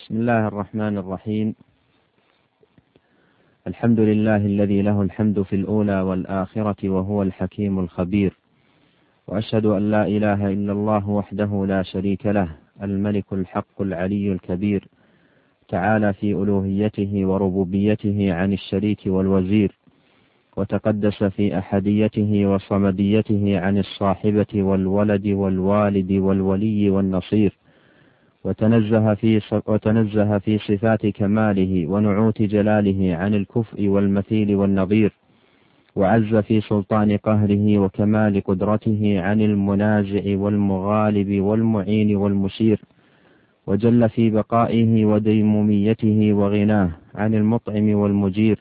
بسم الله الرحمن الرحيم. الحمد لله الذي له الحمد في الأولى والآخرة وهو الحكيم الخبير. وأشهد أن لا إله إلا الله وحده لا شريك له الملك الحق العلي الكبير تعالى في ألوهيته وربوبيته عن الشريك والوزير وتقدس في أحديته وصمديته عن الصاحبة والولد والوالد والولي والنصير وتنزه في وتنزه في صفات كماله ونعوت جلاله عن الكفء والمثيل والنظير وعز في سلطان قهره وكمال قدرته عن المنازع والمغالب والمعين والمشير وجل في بقائه وديموميته وغناه عن المطعم والمجير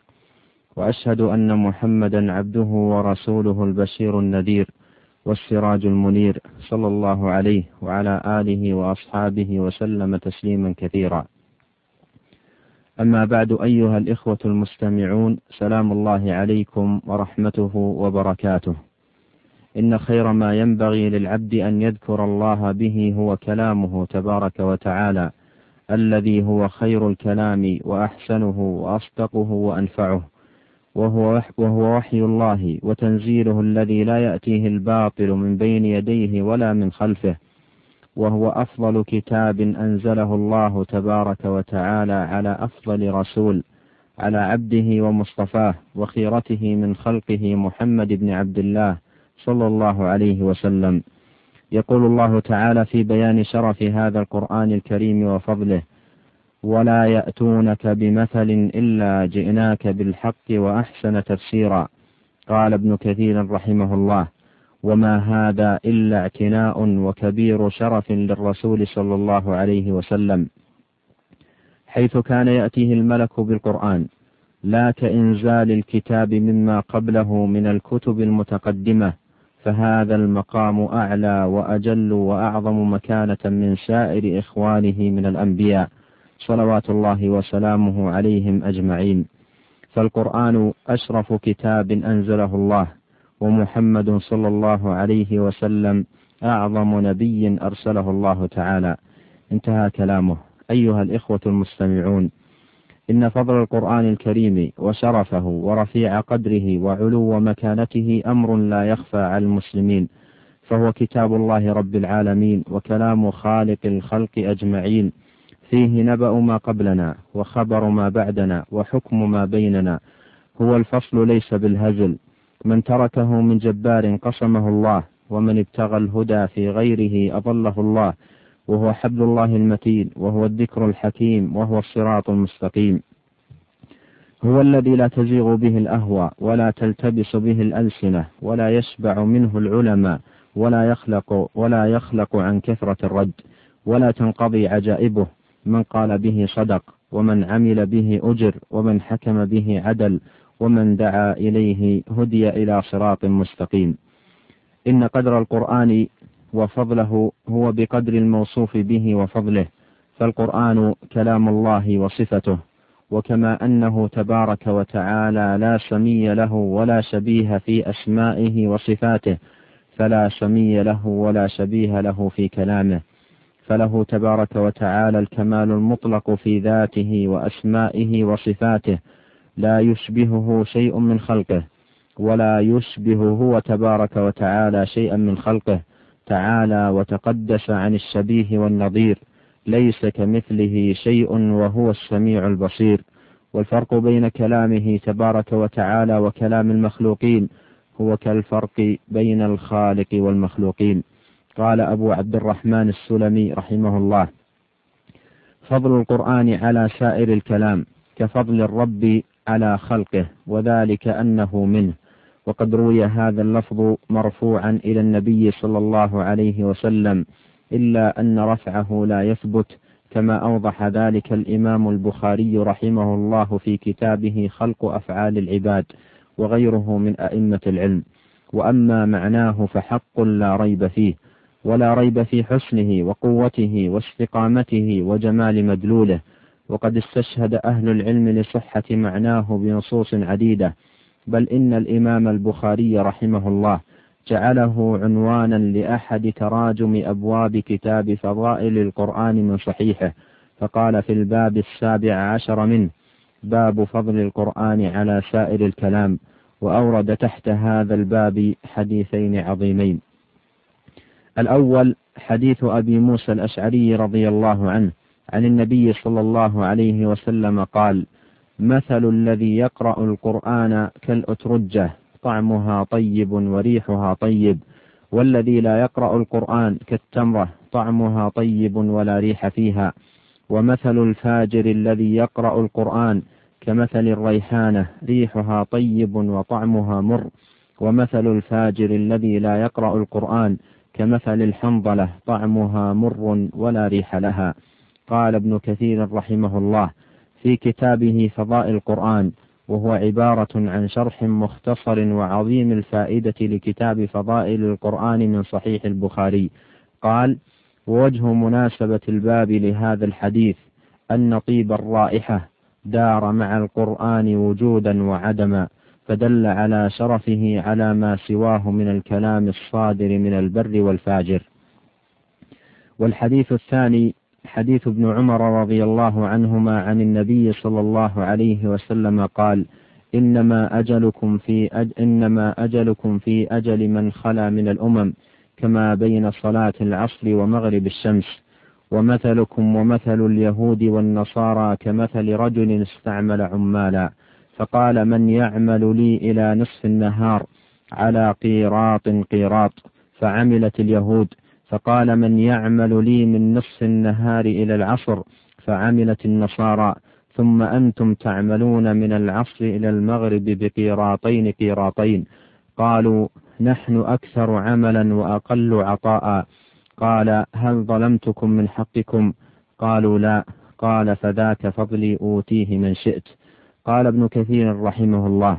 وأشهد أن محمدا عبده ورسوله البشير النذير. والسراج المنير صلى الله عليه وعلى آله وأصحابه وسلم تسليما كثيرا. أما بعد أيها الإخوة المستمعون سلام الله عليكم ورحمته وبركاته. إن خير ما ينبغي للعبد أن يذكر الله به هو كلامه تبارك وتعالى الذي هو خير الكلام وأحسنه وأصدقه وأنفعه. وهو, وهو وحي الله وتنزيله الذي لا يأتيه الباطل من بين يديه ولا من خلفه وهو أفضل كتاب أنزله الله تبارك وتعالى على أفضل رسول على عبده ومصطفاه وخيرته من خلقه محمد بن عبد الله صلى الله عليه وسلم. يقول الله تعالى في بيان شرف هذا القرآن الكريم وفضله ولا يأتونك بمثل إلا جئناك بالحق وأحسن تفسيرا. قال ابن كثير رحمه الله وما هذا إلا اعتناء وكبير شرف للرسول صلى الله عليه وسلم. حيث كان يأتيه الملك بالقرآن لا كإنزال الكتاب مما قبله من الكتب المتقدمة فهذا المقام أعلى وأجل وأعظم مكانة من سائر إخوانه من الأنبياء. صلوات الله وسلامه عليهم أجمعين. فالقرآن أشرف كتاب أنزله الله ومحمد صلى الله عليه وسلم أعظم نبي أرسله الله تعالى. انتهى كلامه. أيها الإخوة المستمعون إن فضل القرآن الكريم وشرفه ورفيع قدره وعلو مكانته أمر لا يخفى على المسلمين فهو كتاب الله رب العالمين وكلام خالق الخلق أجمعين. فيه نبأ ما قبلنا وخبر ما بعدنا وحكم ما بيننا. هو الفصل ليس بالهزل. من تركه من جبار قصمه الله ومن ابتغى الهدى في غيره أضله الله. وهو حبل الله المتين وهو الذكر الحكيم وهو الصراط المستقيم. هو الذي لا تزيغ به الأهوى ولا تلتبس به الألسنة ولا يشبع منه العلماء ولا يخلق ولا يخلق عن كثرة الرد ولا تنقضي عجائبه. من قال به صدق ومن عمل به أجر ومن حكم به عدل ومن دعا إليه هدي إلى صراط مستقيم. إن قدر القرآن وفضله هو بقدر الموصوف به وفضله فالقرآن كلام الله وصفته وكما أنه تبارك وتعالى لا سمي له ولا شبيه في أسمائه وصفاته فلا سمي له ولا شبيه له في كلامه. فله تبارك وتعالى الكمال المطلق في ذاته وأسمائه وصفاته. لا يشبهه شيء من خلقه ولا يشبه هو تبارك وتعالى شيئا من خلقه. تعالى وتقدس عن الشبيه والنظير ليس كمثله شيء وهو السميع البصير. والفرق بين كلامه تبارك وتعالى وكلام المخلوقين هو كالفرق بين الخالق والمخلوقين. قال أبو عبد الرحمن السلمي رحمه الله. فضل القرآن على سائر الكلام كفضل الرب على خلقه وذلك أنه منه. وقد روي هذا اللفظ مرفوعا إلى النبي صلى الله عليه وسلم إلا أن رفعه لا يثبت كما أوضح ذلك الإمام البخاري رحمه الله في كتابه خلق أفعال العباد وغيره من أئمة العلم. وأما معناه فحق لا ريب فيه. ولا ريب في حسنه وقوته واستقامته وجمال مدلوله. وقد استشهد أهل العلم لصحة معناه بنصوص عديدة. بل إن الإمام البخاري رحمه الله جعله عنوانا لأحد تراجم أبواب كتاب فضائل القرآن من صحيحه. فقال في الباب السابع عشر منه باب فضل القرآن على سائر الكلام. وأورد تحت هذا الباب حديثين عظيمين. الأول حديث أبي موسى الأشعري رضي الله عنه عن النبي صلى الله عليه وسلم قال مثل الذي يقرأ القرآن كالأترجة طعمها طيب وريحها طيب والذي لا يقرأ القرآن كالتمرة طعمها طيب ولا ريح فيها ومثل الفاجر الذي يقرأ القرآن كمثل الريحانة ريحها طيب وطعمها مر ومثل الفاجر الذي لا يقرأ القرآن كمثل الحنظلة طعمها مر ولا ريح لها. قال ابن كثير رحمه الله في كتابه فضائل القرآن وهو عبارة عن شرح مختصر وعظيم الفائدة لكتاب فضائل القرآن من صحيح البخاري. قال ووجه مناسبة الباب لهذا الحديث أن طيب الرائحة دار مع القرآن وجودا وعدما. فدل على شرفه على ما سواه من الكلام الصادر من البر والفاجر. والحديث الثاني حديث ابن عمر رضي الله عنهما عن النبي صلى الله عليه وسلم قال إنما أجلكم في أج إنما أجلكم في أجل من خلا من الأمم كما بين صلاة العصر ومغرب الشمس ومثلكم ومثل اليهود والنصارى كمثل رجل استعمل عمالا. فقال من يعمل لي إلى نصف النهار على قيراط قيراط فعملت اليهود. فقال من يعمل لي من نصف النهار إلى العصر فعملت النصارى. ثم أنتم تعملون من العصر إلى المغرب بقيراطين قيراطين. قالوا نحن أكثر عملا وأقل عطاء. قال هل ظلمتكم من حقكم؟ قالوا لا. قال فذاك فضلي أوتيه من شئت. قال ابن كثير رحمه الله.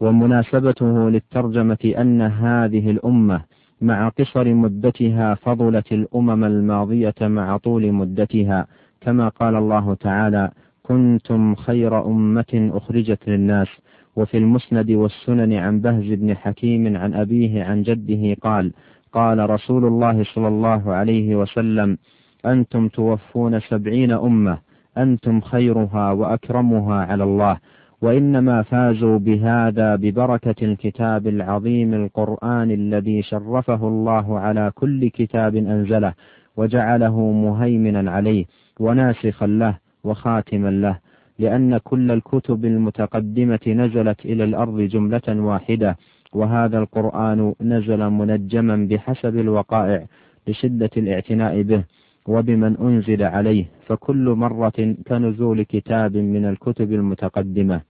ومناسبته للترجمة أن هذه الأمة مع قصر مدتها فضلت الأمم الماضية مع طول مدتها كما قال الله تعالى كنتم خير أمة أخرجت للناس وفي المسند والسنن عن بهز بن حكيم عن أبيه عن جده قال قال رسول الله صلى الله عليه وسلم أنتم توفون سبعين أمة أنتم خيرها وأكرمها على الله. وإنما فازوا بهذا ببركة الكتاب العظيم القرآن الذي شرفه الله على كل كتاب أنزله وجعله مهيمنا عليه وناسخا له وخاتما له لأن كل الكتب المتقدمة نزلت إلى الأرض جملة واحدة وهذا القرآن نزل منجما بحسب الوقائع لشدة الاعتناء به. وبمن أنزل عليه فكل مرة كنزول كتاب من الكتب المتقدمة.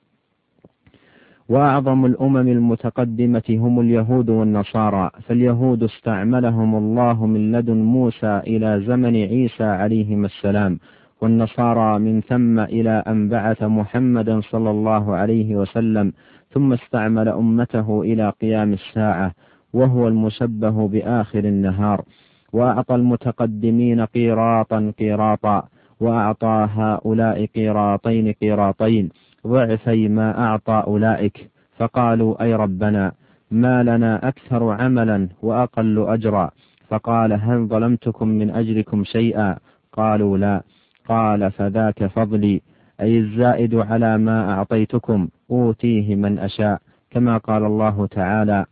وأعظم الأمم المتقدمة هم اليهود والنصارى فاليهود استعملهم الله من لدن موسى إلى زمن عيسى عليهما السلام والنصارى من ثم إلى أن بعث محمدا صلى الله عليه وسلم ثم استعمل أمته إلى قيام الساعة وهو المشبه بآخر النهار. وأعطى المتقدمين قيراطا قيراطا وأعطى هؤلاء قيراطين قيراطين. ضعفي ما أعطى أولئك. فقالوا أي ربنا ما لنا أكثر عملا وأقل أجرا. فقال هل ظلمتكم من أجركم شيئا؟ قالوا لا. قال فذاك فضلي. أي الزائد على ما أعطيتكم أوتيه من أشاء. كما قال الله تعالى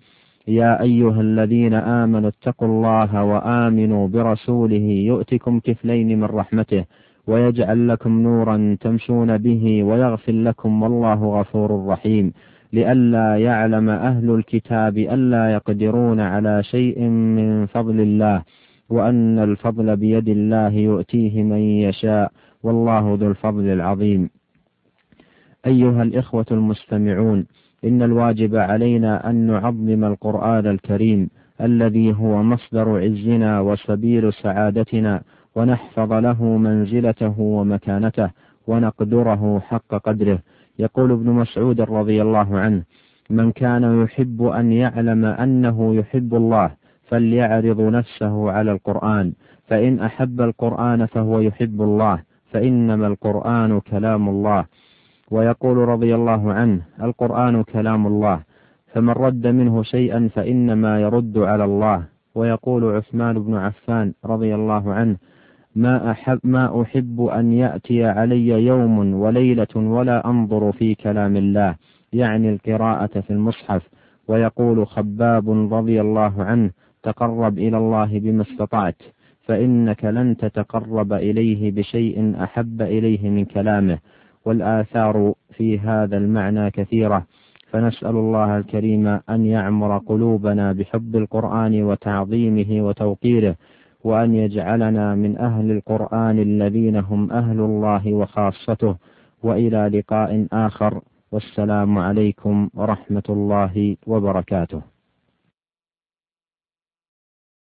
يا أيها الذين آمنوا اتقوا الله وآمنوا برسوله يؤتكم كفلين من رحمته ويجعل لكم نورا تمشون به ويغفر لكم والله غفور رحيم لئلا يعلم أهل الكتاب ألا يقدرون على شيء من فضل الله وأن الفضل بيد الله يؤتيه من يشاء والله ذو الفضل العظيم أيها الإخوة المستمعون إن الواجب علينا أن نعظم القرآن الكريم الذي هو مصدر عزنا وسبيل سعادتنا ونحفظ له منزلته ومكانته ونقدره حق قدره. يقول ابن مسعود رضي الله عنه من كان يحب أن يعلم أنه يحب الله فليعرض نفسه على القرآن فإن أحب القرآن فهو يحب الله فإنما القرآن كلام الله. ويقول رضي الله عنه القرآن كلام الله فمن رد منه شيئا فإنما يرد على الله. ويقول عثمان بن عفان رضي الله عنه ما أحب, ما أحب أن يأتي علي يوم وليلة ولا أنظر في كلام الله يعني القراءة في المصحف. ويقول خباب رضي الله عنه تقرب إلى الله بما استطعت فإنك لن تتقرب إليه بشيء أحب إليه من كلامه. والآثار في هذا المعنى كثيرة. فنسأل الله الكريم أن يعمر قلوبنا بحب القرآن وتعظيمه وتوقيره وأن يجعلنا من أهل القرآن الذين هم أهل الله وخاصته. وإلى لقاء آخر والسلام عليكم ورحمة الله وبركاته.